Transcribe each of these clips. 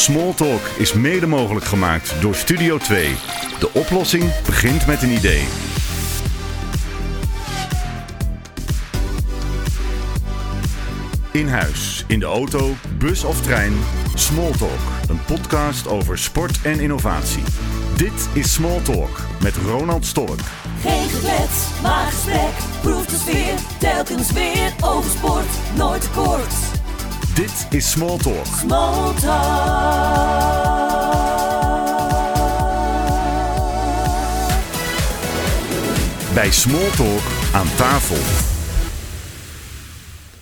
Smalltalk is mede mogelijk gemaakt door Studio 2. De oplossing begint met een idee. In huis, in de auto, bus of trein. Smalltalk, een podcast over sport en innovatie. Dit is Smalltalk met Ronald Stork. Geen geklets, maar gesprek. Proef de sfeer, telkens weer over sport. Nooit kort. Dit is Smalltalk. Small talk. Bij Smalltalk aan tafel.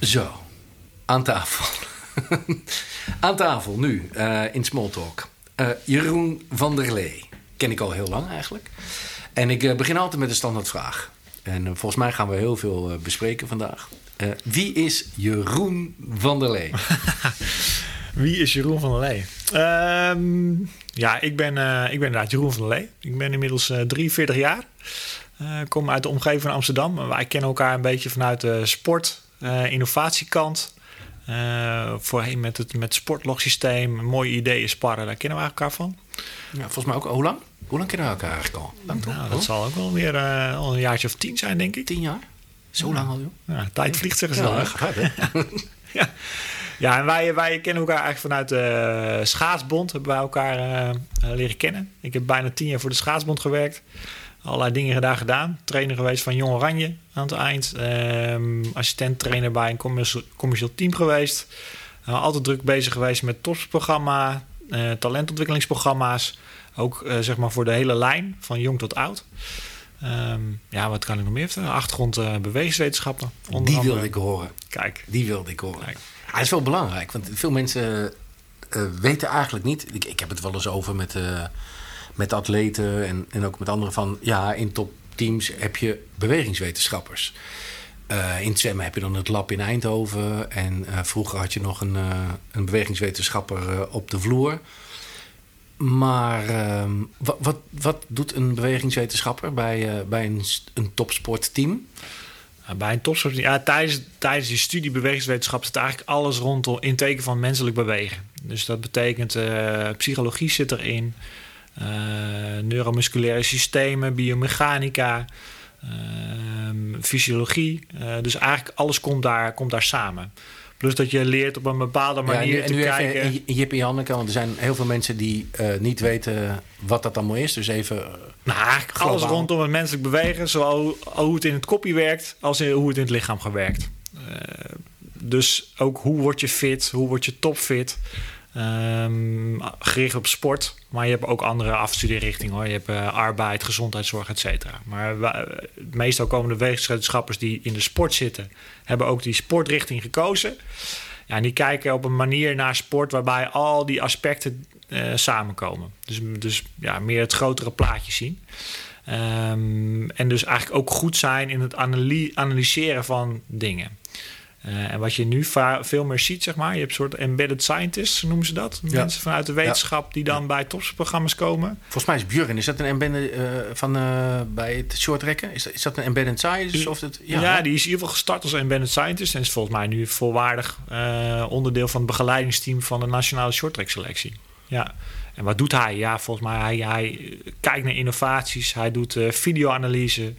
Zo, aan tafel. aan tafel nu, eh, in Smalltalk. Eh Jeroen van der Lee. Ken ik al heel lang eigenlijk. En ik eh, begin altijd met een standaardvraag. En volgens mij gaan we heel veel bespreken vandaag. Eh, wie is Jeroen van der Lee? Wie is Jeroen van der Lee? Ehm, ja, ik ben, eh, ik ben inderdaad Jeroen van der Lee. Ik ben inmiddels eh 43 jaar. Kom uit de omgeving van Amsterdam. Wij kennen elkaar een beetje vanuit de sport, innovatiekant. Voorheen met het met sportlogsysteem, mooie ideeën sparren, daar kennen we elkaar van. ja, volgens mij ook, hoe lang? Hoe lang kennen we elkaar eigenlijk al? Lang? Nou, dat zal ook wel weer al een jaartje of tien zijn, denk ik. Tien jaar? Zo lang al, joh. Ja, tijd vliegt, zeggen ze dan. Ja, hè? gaat hè? Ja, ja en wij, wij kennen elkaar eigenlijk vanuit de schaatsbond. Hebben wij elkaar eh, eh, leren kennen. Ik heb bijna tien jaar voor de schaatsbond gewerkt. Allerlei dingen daar gedaan. Trainer geweest van Jong Oranje aan het eind. Ehm assistent trainer bij een commercieel, team geweest. Eh, altijd druk bezig geweest met topsprogramma, eh, talentontwikkelingsprogramma's. Ook zeg maar voor de hele lijn, van jong tot oud. Ehm, ja, wat kan ik nog meer vertellen? Achtergrond eh bewegingswetenschappen. onder Die andere. wilde ik horen. Kijk, Die wilde ik horen. Ja, dat is wel belangrijk, want veel mensen eh, weten eigenlijk niet. Ik, ik heb het wel eens over met, eh, met atleten en, en ook met anderen van ja, in topteams heb je bewegingswetenschappers. Eh, in het zwemmen heb je dan het lab in Eindhoven. En eh, vroeger had je nog een, eh, een bewegingswetenschapper eh, op de vloer. Maar ehm, wat, wat, wat doet een bewegingswetenschapper bij, eh, bij een, een topsportteam? Bij een topsport, ja, tijdens, tijdens die studie bewegingswetenschap zit eigenlijk alles rondom in teken van menselijk bewegen. Dus dat betekent eh, psychologie zit erin, eh, neuromusculaire systemen, biomechanica, ehm, fysiologie. Dus eigenlijk alles komt daar, komt daar samen. Plus dat je leert op een bepaalde Ja, manier nu, en te nu kijken. even Jip en Janneke, want er zijn heel veel mensen die eh, niet weten wat dat allemaal is. Dus even, eh, Nou, eigenlijk alles rondom het menselijk bewegen, zowel hoe het in het kopje werkt als in- hoe het in het lichaam gewerkt. Eh, dus ook hoe word je fit, hoe word je topfit. Ehm, gericht op sport, maar je hebt ook andere afstudeerrichtingen hoor. Je hebt eh, arbeid, gezondheidszorg, et cetera. Maar meestal komen de wetenschapers die in de sport zitten, hebben ook die sportrichting gekozen. Ja, en die kijken op een manier naar sport waarbij al die aspecten eh, samenkomen. Dus, dus ja, meer het grotere plaatje zien. Ehm, en dus eigenlijk ook goed zijn in het analy- analyseren van dingen. Eh, en wat je nu veel meer ziet, zeg maar, je hebt een soort embedded scientists, noemen ze dat. Ja. Mensen vanuit de wetenschap die dan bij topsprogramma's komen. volgens mij is Björn, is dat een embedded eh, van eh, bij het shortrekken? Is dat, is dat een embedded science? Of het, Ja, die is in ieder geval gestart als embedded scientist en is volgens mij nu volwaardig onderdeel van het begeleidingsteam van de nationale shorttrack selectie. Ja. En wat doet hij? Ja, volgens mij hij, hij kijkt naar innovaties, hij doet videoanalyse.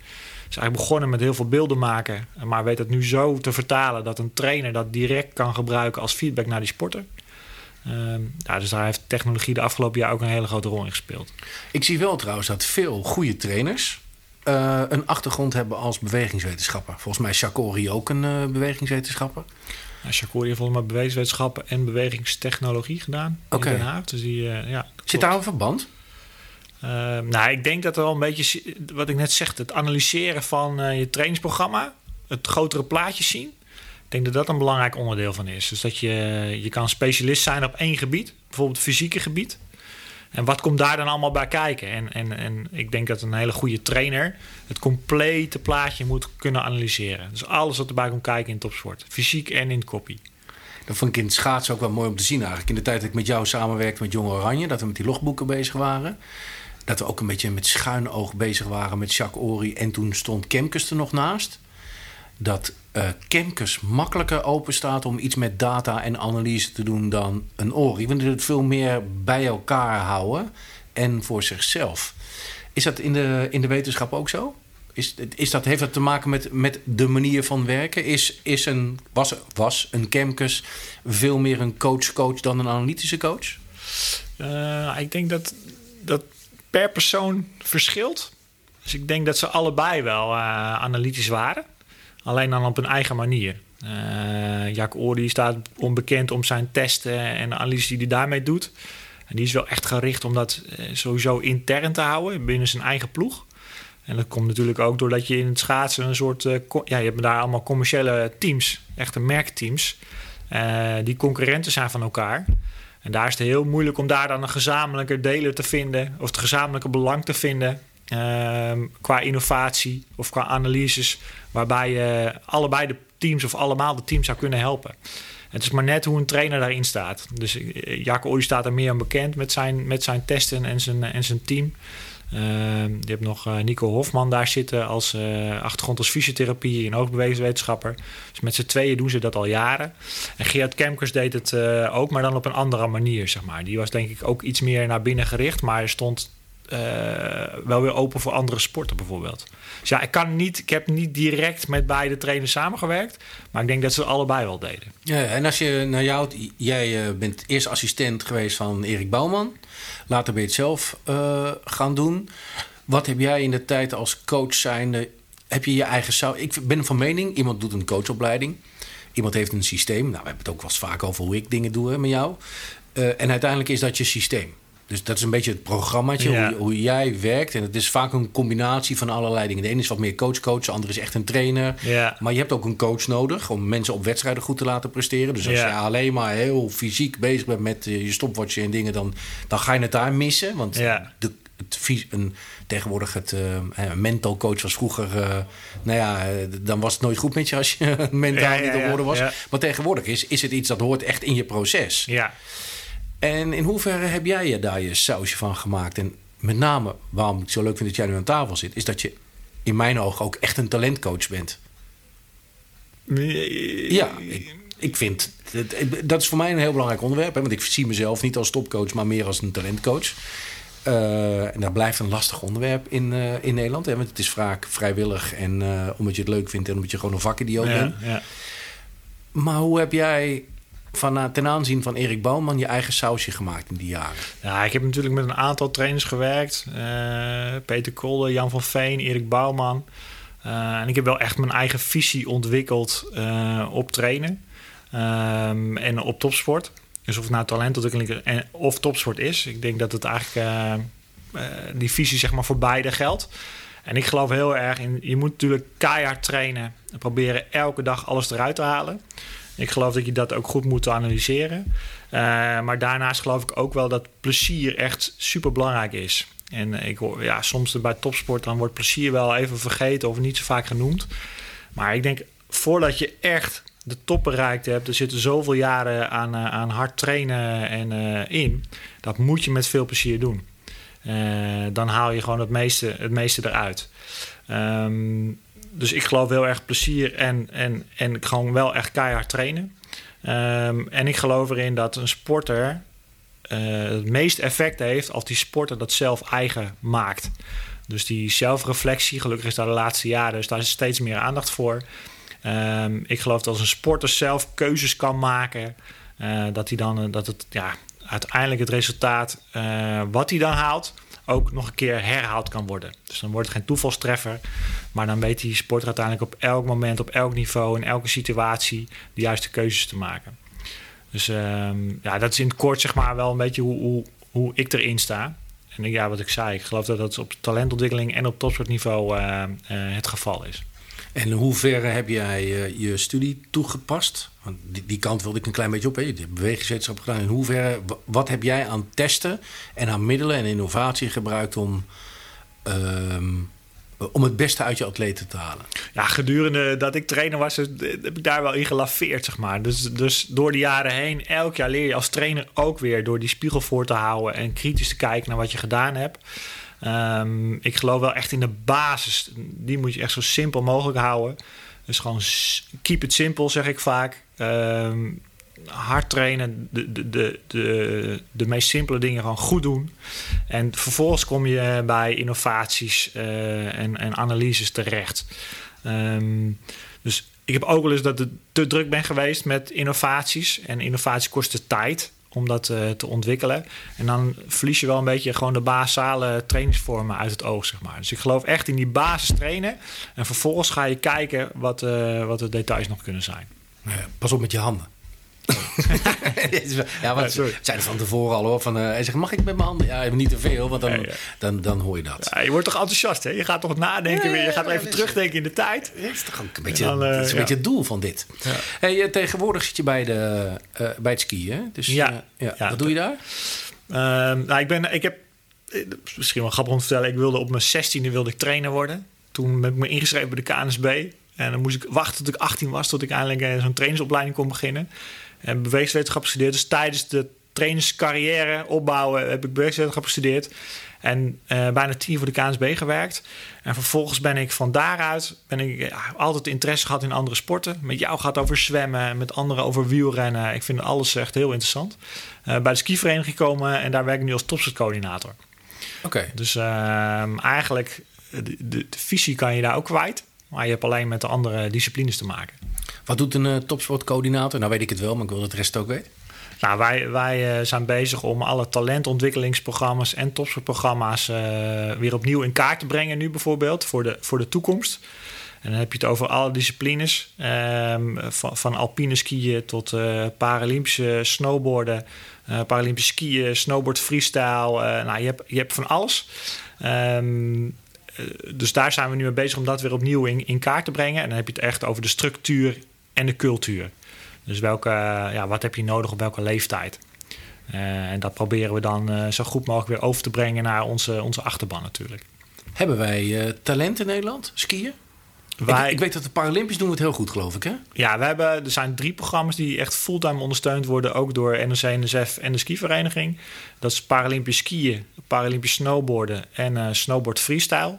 Is eigenlijk begonnen met heel veel beelden maken, maar weet het nu zo te vertalen dat een trainer dat direct kan gebruiken als feedback naar die sporter. Ehm, ja, dus daar heeft technologie de afgelopen jaar ook een hele grote rol in gespeeld. Ik zie wel trouwens dat veel goede trainers eh, een achtergrond hebben als bewegingswetenschapper. Volgens mij is Chakori ook een eh, bewegingswetenschapper. Nou, Shakori heeft volgens mij bewegingswetenschappen en bewegingstechnologie gedaan Oké. in Den Haag. Dus die, eh, ja, Zit daar een verband? Uh, nou, ik denk dat er wel een beetje, wat ik net zeg, het analyseren van eh, je trainingsprogramma, het grotere plaatje zien. Ik denk dat dat een belangrijk onderdeel van is. Dus dat je, je kan specialist zijn op één gebied, bijvoorbeeld het fysieke gebied. En wat komt daar dan allemaal bij kijken? En, en, en ik denk dat een hele goede trainer het complete plaatje moet kunnen analyseren. Dus alles wat erbij komt kijken in topsport, fysiek en in kopie. Dat vond ik in schaatsen ook wel mooi om te zien eigenlijk. In de tijd dat ik met jou samenwerkte met Jong Oranje, dat we met die logboeken bezig waren. Dat we ook een beetje met schuin oog bezig waren met Jacques Ory. En toen stond Kemkes er nog naast. Dat, eh, uh, Kemkes makkelijker open staat om iets met data en analyse te doen dan een Ori. Want het veel meer bij elkaar houden en voor zichzelf. Is dat in de, in de wetenschap ook zo? Is, is dat, heeft dat te maken met, met de manier van werken? Is, is een, was, was een Kemkes veel meer een coach-coach dan een analytische coach? Uh, ik denk dat dat per persoon verschilt. Dus ik denk dat ze allebei wel uh, analytisch waren. Alleen dan op een eigen manier. Uh, Jack Ory staat onbekend om zijn testen en de analyse die hij daarmee doet. En die is wel echt gericht om dat sowieso intern te houden binnen zijn eigen ploeg. En dat komt natuurlijk ook doordat je in het schaatsen een soort... Ja, je hebt daar allemaal commerciële teams, echte merkteams... Uh, die concurrenten zijn van elkaar. En daar is het heel moeilijk om daar dan een gezamenlijke deler te vinden... of het gezamenlijke belang te vinden... Uh, qua innovatie of qua analyses... waarbij je allebei de teams of allemaal de teams zou kunnen helpen. Het is maar net hoe een trainer daarin staat. Dus Jaco Ooi staat er meer aan bekend met zijn, met zijn testen en zijn, en zijn team... Uh, je hebt nog uh, Nico Hofman daar zitten als uh, achtergrond als fysiotherapie en oogbewegingswetenschapper. Dus met z'n tweeën doen ze dat al jaren. En Gerard Kemkers deed het eh, ook, maar dan op een andere manier, zeg maar. Die was denk ik ook iets meer naar binnen gericht, maar stond wel weer open voor andere sporten bijvoorbeeld. Dus ja, ik, kan niet, ik heb niet direct met beide trainers samengewerkt, maar ik denk dat ze allebei wel deden. Ja, en als je naar jou, jij bent eerst assistent geweest van Erik Bouwman. Later ben je het zelf uh, gaan doen. Wat heb jij in de tijd als coach zijnde... Heb je je eigen... Zou, ik ben van mening, iemand doet een coachopleiding. Iemand heeft een systeem. Nou, we hebben het ook wel eens vaak over hoe ik dingen doe met jou. En uiteindelijk is dat je systeem. Dus dat is een beetje het programmaatje, ja. hoe, hoe, jij werkt. En het is vaak een combinatie van allerlei dingen. De ene is wat meer coach-coach, de andere is echt een trainer. Ja. Maar je hebt ook een coach nodig om mensen op wedstrijden goed te laten presteren. Dus als Ja. je alleen maar heel fysiek bezig bent met eh, je stopwatch en dingen, dan, dan ga je het daar missen. Want de, het, een, tegenwoordig het eh, mental coach was vroeger... nou ja, dan was het nooit goed met je als je mentaal niet op orde was. Maar tegenwoordig is, is het iets dat hoort echt in je proces. Ja. En in hoeverre heb jij je daar je sausje van gemaakt? En met name, waarom ik het zo leuk vind dat jij nu aan tafel zit... is dat je in mijn ogen ook echt een talentcoach bent. Ja, ik, ik vind... Dat is voor mij een heel belangrijk onderwerp. Hè, want ik zie mezelf niet als topcoach, maar meer als een talentcoach. Eh, en dat blijft een lastig onderwerp in, eh, in Nederland. Hè, want het is vaak vrijwillig en eh, omdat je het leuk vindt... en omdat je gewoon een vakidioot Ja, bent. ja. Maar hoe heb jij van, ten aanzien van Erik Bouwman... je eigen sausje gemaakt in die jaren? Ja, ik heb natuurlijk met een aantal trainers gewerkt. Eh, Peter Kolde, Jan van Veen, Erik Bouwman. Eh, en ik heb wel echt mijn eigen visie ontwikkeld eh, op trainen. Ehm, en op topsport. Dus of het nou talentontwikkeling en, of topsport is. Ik denk dat het eigenlijk eh, eh, die visie zeg maar voor beide geldt. En ik geloof heel erg in... Je moet natuurlijk keihard trainen. En proberen elke dag alles eruit te halen. Ik geloof dat je dat ook goed moet analyseren. Eh, maar daarnaast geloof ik ook wel dat plezier echt super belangrijk is. En ik hoor, ja, soms bij topsport dan wordt plezier wel even vergeten of niet zo vaak genoemd. Maar ik denk, voordat je echt de top bereikt hebt, er zitten zoveel jaren aan, eh, aan hard trainen en eh, in. Dat moet je met veel plezier doen. Dan haal je gewoon het meeste, het meeste eruit. Ehm, dus ik geloof heel erg plezier en, en, en gewoon wel echt keihard trainen. Ehm, en ik geloof erin dat een sporter eh, het meest effect heeft als die sporter dat zelf eigen maakt. Dus die zelfreflectie, gelukkig is daar de laatste jaren, dus daar is steeds meer aandacht voor. Ehm, ik geloof dat als een sporter zelf keuzes kan maken, eh, dat, hij dan, eh, dat het ja, uiteindelijk het resultaat wat hij dan haalt, ook nog een keer herhaald kan worden. Dus dan wordt het geen toevalstreffer, maar dan weet die sporter uiteindelijk op elk moment, op elk niveau, in elke situatie de juiste keuzes te maken. Dus ehm, ja, dat is in het kort zeg maar wel een beetje hoe, hoe, hoe ik erin sta. En ja, wat ik zei, ik geloof dat dat op talentontwikkeling en op topsportniveau eh, eh, het geval is. En in hoeverre heb jij eh, je studie toegepast? Want die, die kant wilde ik een klein beetje op. Hè? Je hebt bewegingswetenschap gedaan. In hoeverre, wa- wat heb jij aan testen en aan middelen en innovatie gebruikt om, ehm, om het beste uit je atleten te halen? Ja, gedurende dat ik trainer was, heb ik daar wel in gelaveerd, zeg maar. Dus, dus door de jaren heen, elk jaar leer je als trainer ook weer... door die spiegel voor te houden en kritisch te kijken naar wat je gedaan hebt. Ehm, ik geloof wel echt in de basis. Die moet je echt zo simpel mogelijk houden. Dus gewoon keep it simple, zeg ik vaak. Ehm, hard trainen, de, de, de, de, de meest simpele dingen gewoon goed doen. En vervolgens kom je bij innovaties eh, en, en analyses terecht. Ehm, dus ik heb ook wel eens dat ik te druk ben geweest met innovaties. En innovaties kosten tijd om dat eh, te ontwikkelen. En dan verlies je wel een beetje gewoon de basale trainingsvormen uit het oog, zeg maar. Dus ik geloof echt in die basis trainen. En vervolgens ga je kijken wat, eh, wat de details nog kunnen zijn. Pas op met je handen. ja, Ja, want sorry. ze zeiden van tevoren al hoor. Van, eh, hij zegt, mag ik met mijn handen? Ja, niet te veel, want dan, Ja, ja. Dan, dan hoor je dat. Ja, je wordt toch enthousiast, hè? Je gaat toch nadenken weer. Je gaat even terugdenken in de tijd. Dat is toch ook een beetje, dan, eh, dat is een beetje het doel van dit. Hey, eh, tegenwoordig zit je bij, de, bij het skiën. hè? Dus, Ja. Wat doe je daar? Ehm, nou, ik, ben, ik heb, misschien wel grappig om te vertellen, ik wilde op mijn 16e wilde ik trainer worden. Toen ben ik me ingeschreven bij de KNSB. En dan moest ik wachten tot ik 18 was, tot ik eindelijk zo'n trainingsopleiding kon beginnen. En bewegingswetenschap gestudeerd. Dus tijdens de trainerscarrière opbouwen heb ik bewegingswetenschap gestudeerd. En eh, bijna tien voor de KNSB gewerkt. En vervolgens ben ik van daaruit ben ik, altijd interesse gehad in andere sporten. Met jou gaat over zwemmen, met anderen over wielrennen. Ik vind alles echt heel interessant. Eh, bij de skivereniging gekomen en daar werk ik nu als topsportcoördinator. Oké. Dus ehm, eigenlijk, de, de, de visie kan je daar ook kwijt. Maar je hebt alleen met de andere disciplines te maken. Wat doet een eh, topsportcoördinator? Nou weet ik het wel, maar ik wil de rest ook weten. Nou, wij, wij eh, zijn bezig om alle talentontwikkelingsprogramma's en topsportprogramma's eh, weer opnieuw in kaart te brengen, nu bijvoorbeeld, voor de, voor de toekomst. En dan heb je het over alle disciplines, ehm, van, alpine skiën tot Paralympische snowboarden, eh, Paralympische skiën, snowboard freestyle. nou, je hebt, je hebt van alles. Ehm, eh, dus daar zijn we nu mee bezig om dat weer opnieuw in, in kaart te brengen. En dan heb je het echt over de structuur en de cultuur. Dus welke, ja, wat heb je nodig op welke leeftijd? Eh, en dat proberen we dan eh, zo goed mogelijk weer over te brengen naar onze, onze achterban natuurlijk. Hebben wij eh, talent in Nederland? Skiën? Wij, Ik, ik weet dat de Paralympisch doen we het heel goed, geloof ik, hè? Ja, we hebben, er zijn drie programma's die echt fulltime ondersteund worden, ook door NOC, NSF en de skivereniging. Dat is Paralympisch skiën, Paralympisch snowboarden en snowboard freestyle.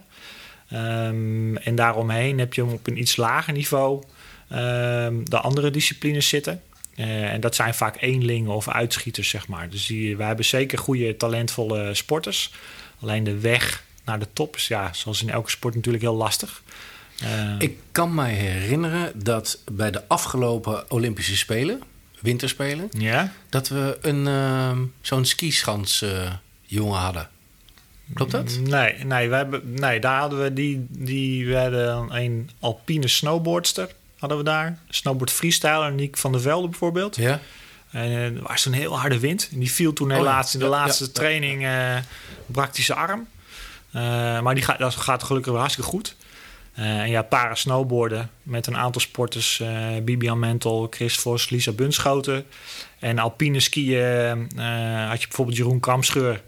Ehm, en daaromheen heb je op een iets lager niveau de andere disciplines zitten. Eh, en dat zijn vaak eenlingen of uitschieters, zeg maar. Dus die, wij hebben zeker goede, talentvolle sporters. Alleen de weg naar de top is, ja, zoals in elke sport, natuurlijk heel lastig. Eh, Ik kan mij herinneren dat bij de afgelopen Olympische Spelen, winterspelen, ja? dat we een ehm, zo'n skischans eh, jongen hadden. Klopt dat? Nee, nee, we hebben, nee daar hadden we die, die we hadden een alpine snowboardster hadden we daar. Snowboard freestyler, Niek van der Velde bijvoorbeeld. Ja. En eh, er was toen heel harde wind. En die viel toen Oh helaas in de laatste training eh brak zijn arm. Eh, maar die gaat, dat gaat gelukkig wel hartstikke goed. En ja, para snowboarden met een aantal sporters. Bibian Mentel, Chris Vos, Lisa Bunschoten. En alpine skiën had je bijvoorbeeld Jeroen Kamscheur.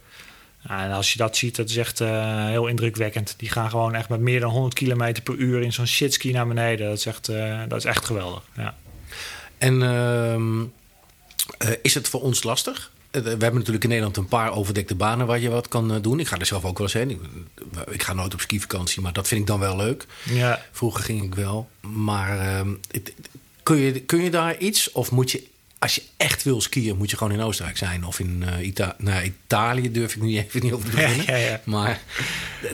En als je dat ziet, dat is echt eh, heel indrukwekkend. Die gaan gewoon echt met meer dan 100 km per uur in zo'n shitski naar beneden. Dat is echt, eh, dat is echt geweldig. Ja. En ehm, eh, is het voor ons lastig? We hebben natuurlijk in Nederland een paar overdekte banen waar je wat kan doen. Ik ga er zelf ook wel eens heen. Ik, ga nooit op skivakantie, maar dat vind ik dan wel leuk. Ja, Vroeger ging ik wel. Maar ehm, het- kun, je, kun je daar iets? Of moet je, als je echt wil skiën, moet je gewoon in Oostenrijk zijn? Of in eh Ita nou, Italië durf ik nu even niet over te beginnen. Ja, ja, ja. Maar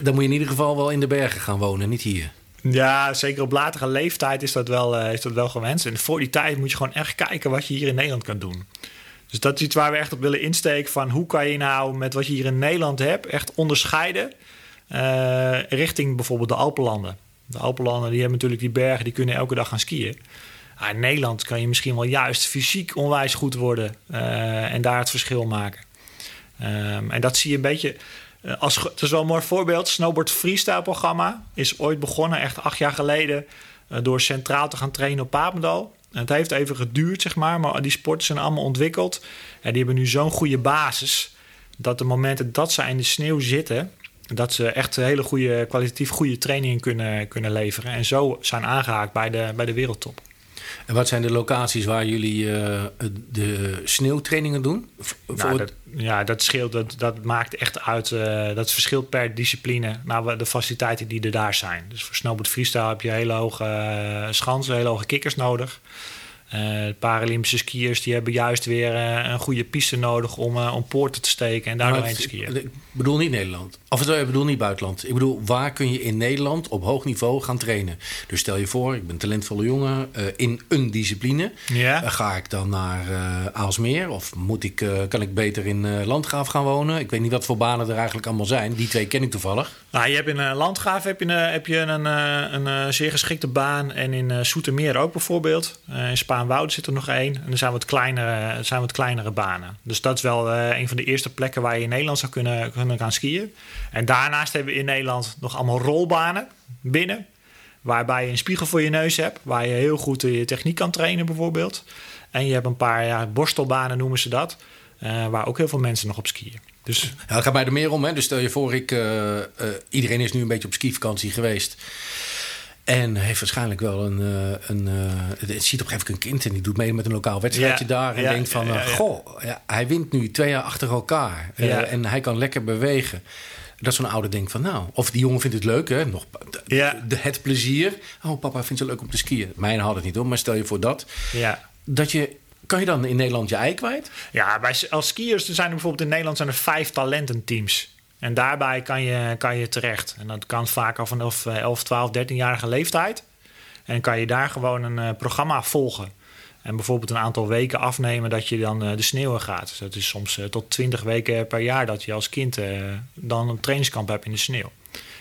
dan moet je in ieder geval wel in de bergen gaan wonen, niet hier. Ja, zeker op latere leeftijd is dat, wel, eh, is dat wel gewenst. En voor die tijd moet je gewoon echt kijken wat je hier in Nederland kan doen. Dus dat is iets waar we echt op willen insteken. Van hoe kan je nou met wat je hier in Nederland hebt echt onderscheiden eh, richting bijvoorbeeld de Alpenlanden. De Alpenlanden die hebben natuurlijk die bergen, die kunnen elke dag gaan skiën. In Nederland kan je misschien wel juist fysiek onwijs goed worden eh, en daar het verschil maken. Ehm, en dat zie je een beetje. eh, als, het is wel een mooi voorbeeld. Snowboard Freestyle programma is ooit begonnen, echt acht jaar geleden, eh, door centraal te gaan trainen op Papendal. En het heeft even geduurd, zeg maar, maar die sporten zijn allemaal ontwikkeld. En die hebben nu zo'n goede basis dat de momenten dat ze in de sneeuw zitten, dat ze echt hele goede, kwalitatief goede trainingen kunnen, kunnen leveren. En zo zijn aangehaakt bij de, bij de wereldtop. En wat zijn de locaties waar jullie eh, de sneeuwtrainingen doen? Nou, dat, ja, dat scheelt. Dat, dat maakt echt uit. eh, dat verschilt per discipline naar de faciliteiten die er daar zijn. Dus voor snowboard freestyle heb je hele hoge eh, schansen, hele hoge kikkers nodig. Eh, de Paralympische skiers die hebben juist weer eh, een goede piste nodig om, eh, om poorten te steken en daar doorheen te skiën. Ik bedoel niet Nederland. Of ik bedoel niet buitenland. Ik bedoel, waar kun je in Nederland op hoog niveau gaan trainen? Dus stel je voor, ik ben een talentvolle jongen eh, in een discipline. Ja. Eh, ga ik dan naar eh Aalsmeer? Of moet ik, eh, kan ik beter in eh, Landgraaf gaan wonen? Ik weet niet wat voor banen er eigenlijk allemaal zijn. Die twee ken ik toevallig. Nou, je hebt in Landgraaf heb je, een- heb je een, eh, een, eh, zeer geschikte baan. En in eh Soetermeer ook bijvoorbeeld. Eh, Spaanwoud zit er nog één. En er zijn wat kleinere, er zijn wat kleinere banen. Dus dat is wel eh, een van de eerste plekken waar je in Nederland zou kunnen, kunnen gaan skiën. En daarnaast hebben we in Nederland nog allemaal rolbanen binnen. Waarbij je een spiegel voor je neus hebt. Waar je heel goed je techniek kan trainen bijvoorbeeld. En je hebt een paar ja, borstelbanen noemen ze dat. eh, waar ook heel veel mensen nog op skiën. Dus Ja, het gaat mij er meer om. Hè. Dus stel je voor, ik, eh, iedereen is nu een beetje op skivakantie geweest. En heeft waarschijnlijk wel een. eh, een eh, het ziet op een gegeven moment een kind en die doet mee met een lokaal wedstrijdje Ja, daar. En ja, denkt van: ja, eh. Goh, ja, hij wint nu twee jaar achter elkaar. En hij kan lekker bewegen. Dat zo'n ouder denkt van: Nou, of die jongen vindt het leuk, hè? Nog, de- het plezier. Oh, papa vindt het leuk om te skiën. Mijn had het niet om, maar stel je voor dat. ja, Dat je. Kan je dan in Nederland je ei kwijt? Ja, bij, als skiers er zijn er bijvoorbeeld in Nederland zijn er vijf talententeams. En daarbij kan je, kan je terecht. En dat kan vaak al vanaf eh, 11, 12, 13-jarige leeftijd. En kan je daar gewoon een eh, programma volgen. En bijvoorbeeld een aantal weken afnemen dat je dan eh, de sneeuwen gaat. Dus dat is soms eh, tot 20 weken per jaar dat je als kind dan een trainingskamp hebt in de sneeuw.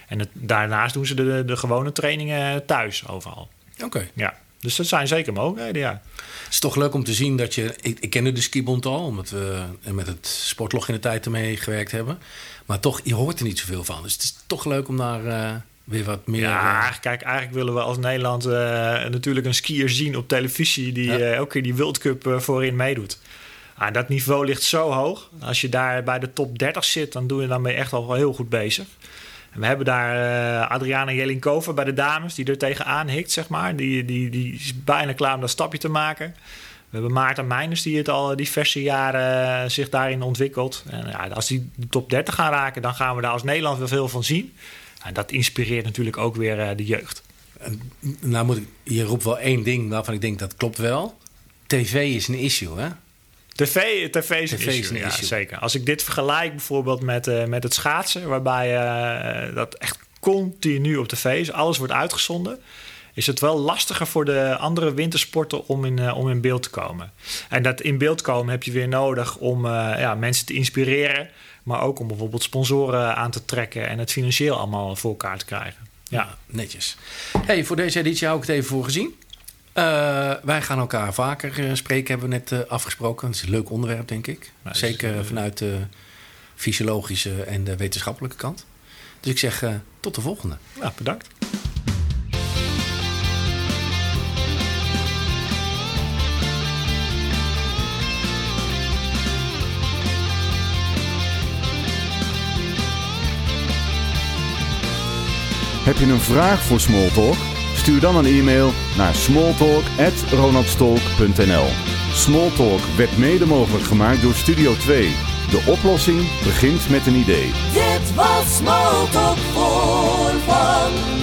En het, daarnaast doen ze de, de gewone trainingen thuis overal. Oké. Ja, dus dat zijn zeker mogelijkheden, ja. Het is toch leuk om te zien dat je. Ik, ik kende de skibond al, omdat we met het sportlog in de tijd ermee gewerkt hebben. Maar toch, je hoort er niet zoveel van. Dus het is toch leuk om daar eh, weer wat meer. Ja, eh, kijk, eigenlijk willen we als Nederland eh, natuurlijk een skier zien op televisie die Ja. elke keer die World Cup voorin meedoet. Ah, dat niveau ligt zo hoog. Als je daar bij de top 30 zit, dan doe je je echt al wel heel goed bezig. We hebben daar eh, Adriana Jelinkova bij de dames, die er tegenaan hikt, zeg maar. Die, die, die is bijna klaar om dat stapje te maken. We hebben Maarten Meijners, die het al diverse jaren eh, zich daarin ontwikkelt. En ja, als die de top 30 gaan raken, dan gaan we daar als Nederland wel veel van zien. En dat inspireert natuurlijk ook weer eh, de jeugd. nou, moet ik, je roept wel één ding waarvan ik denk dat klopt wel. TV is een issue, hè? TV, TV is issue, ja, issue. zeker. Als ik dit vergelijk bijvoorbeeld met, eh, met het schaatsen... waarbij eh, dat echt continu op tv is, alles wordt uitgezonden... is het wel lastiger voor de andere wintersporten om in, eh, om in beeld te komen. En dat in beeld komen heb je weer nodig om ja, mensen te inspireren... maar ook om bijvoorbeeld sponsoren aan te trekken... en het financieel allemaal voor elkaar te krijgen. Ja, Netjes. Hey, voor deze editie hou ik het even voor gezien. Eh, wij gaan elkaar vaker eh, spreken, hebben we net eh, afgesproken. Het is een leuk onderwerp, denk ik. Ja, Zeker vanuit de fysiologische en de wetenschappelijke kant. Dus ik zeg tot de volgende. nou, bedankt. Heb je een vraag voor Smalltalk? Stuur dan een e-mail naar smalltalk.ronaldstolk.nl Smalltalk werd mede mogelijk gemaakt door Studio 2. De oplossing begint met een idee. Dit was Smalltalk voor vandaag.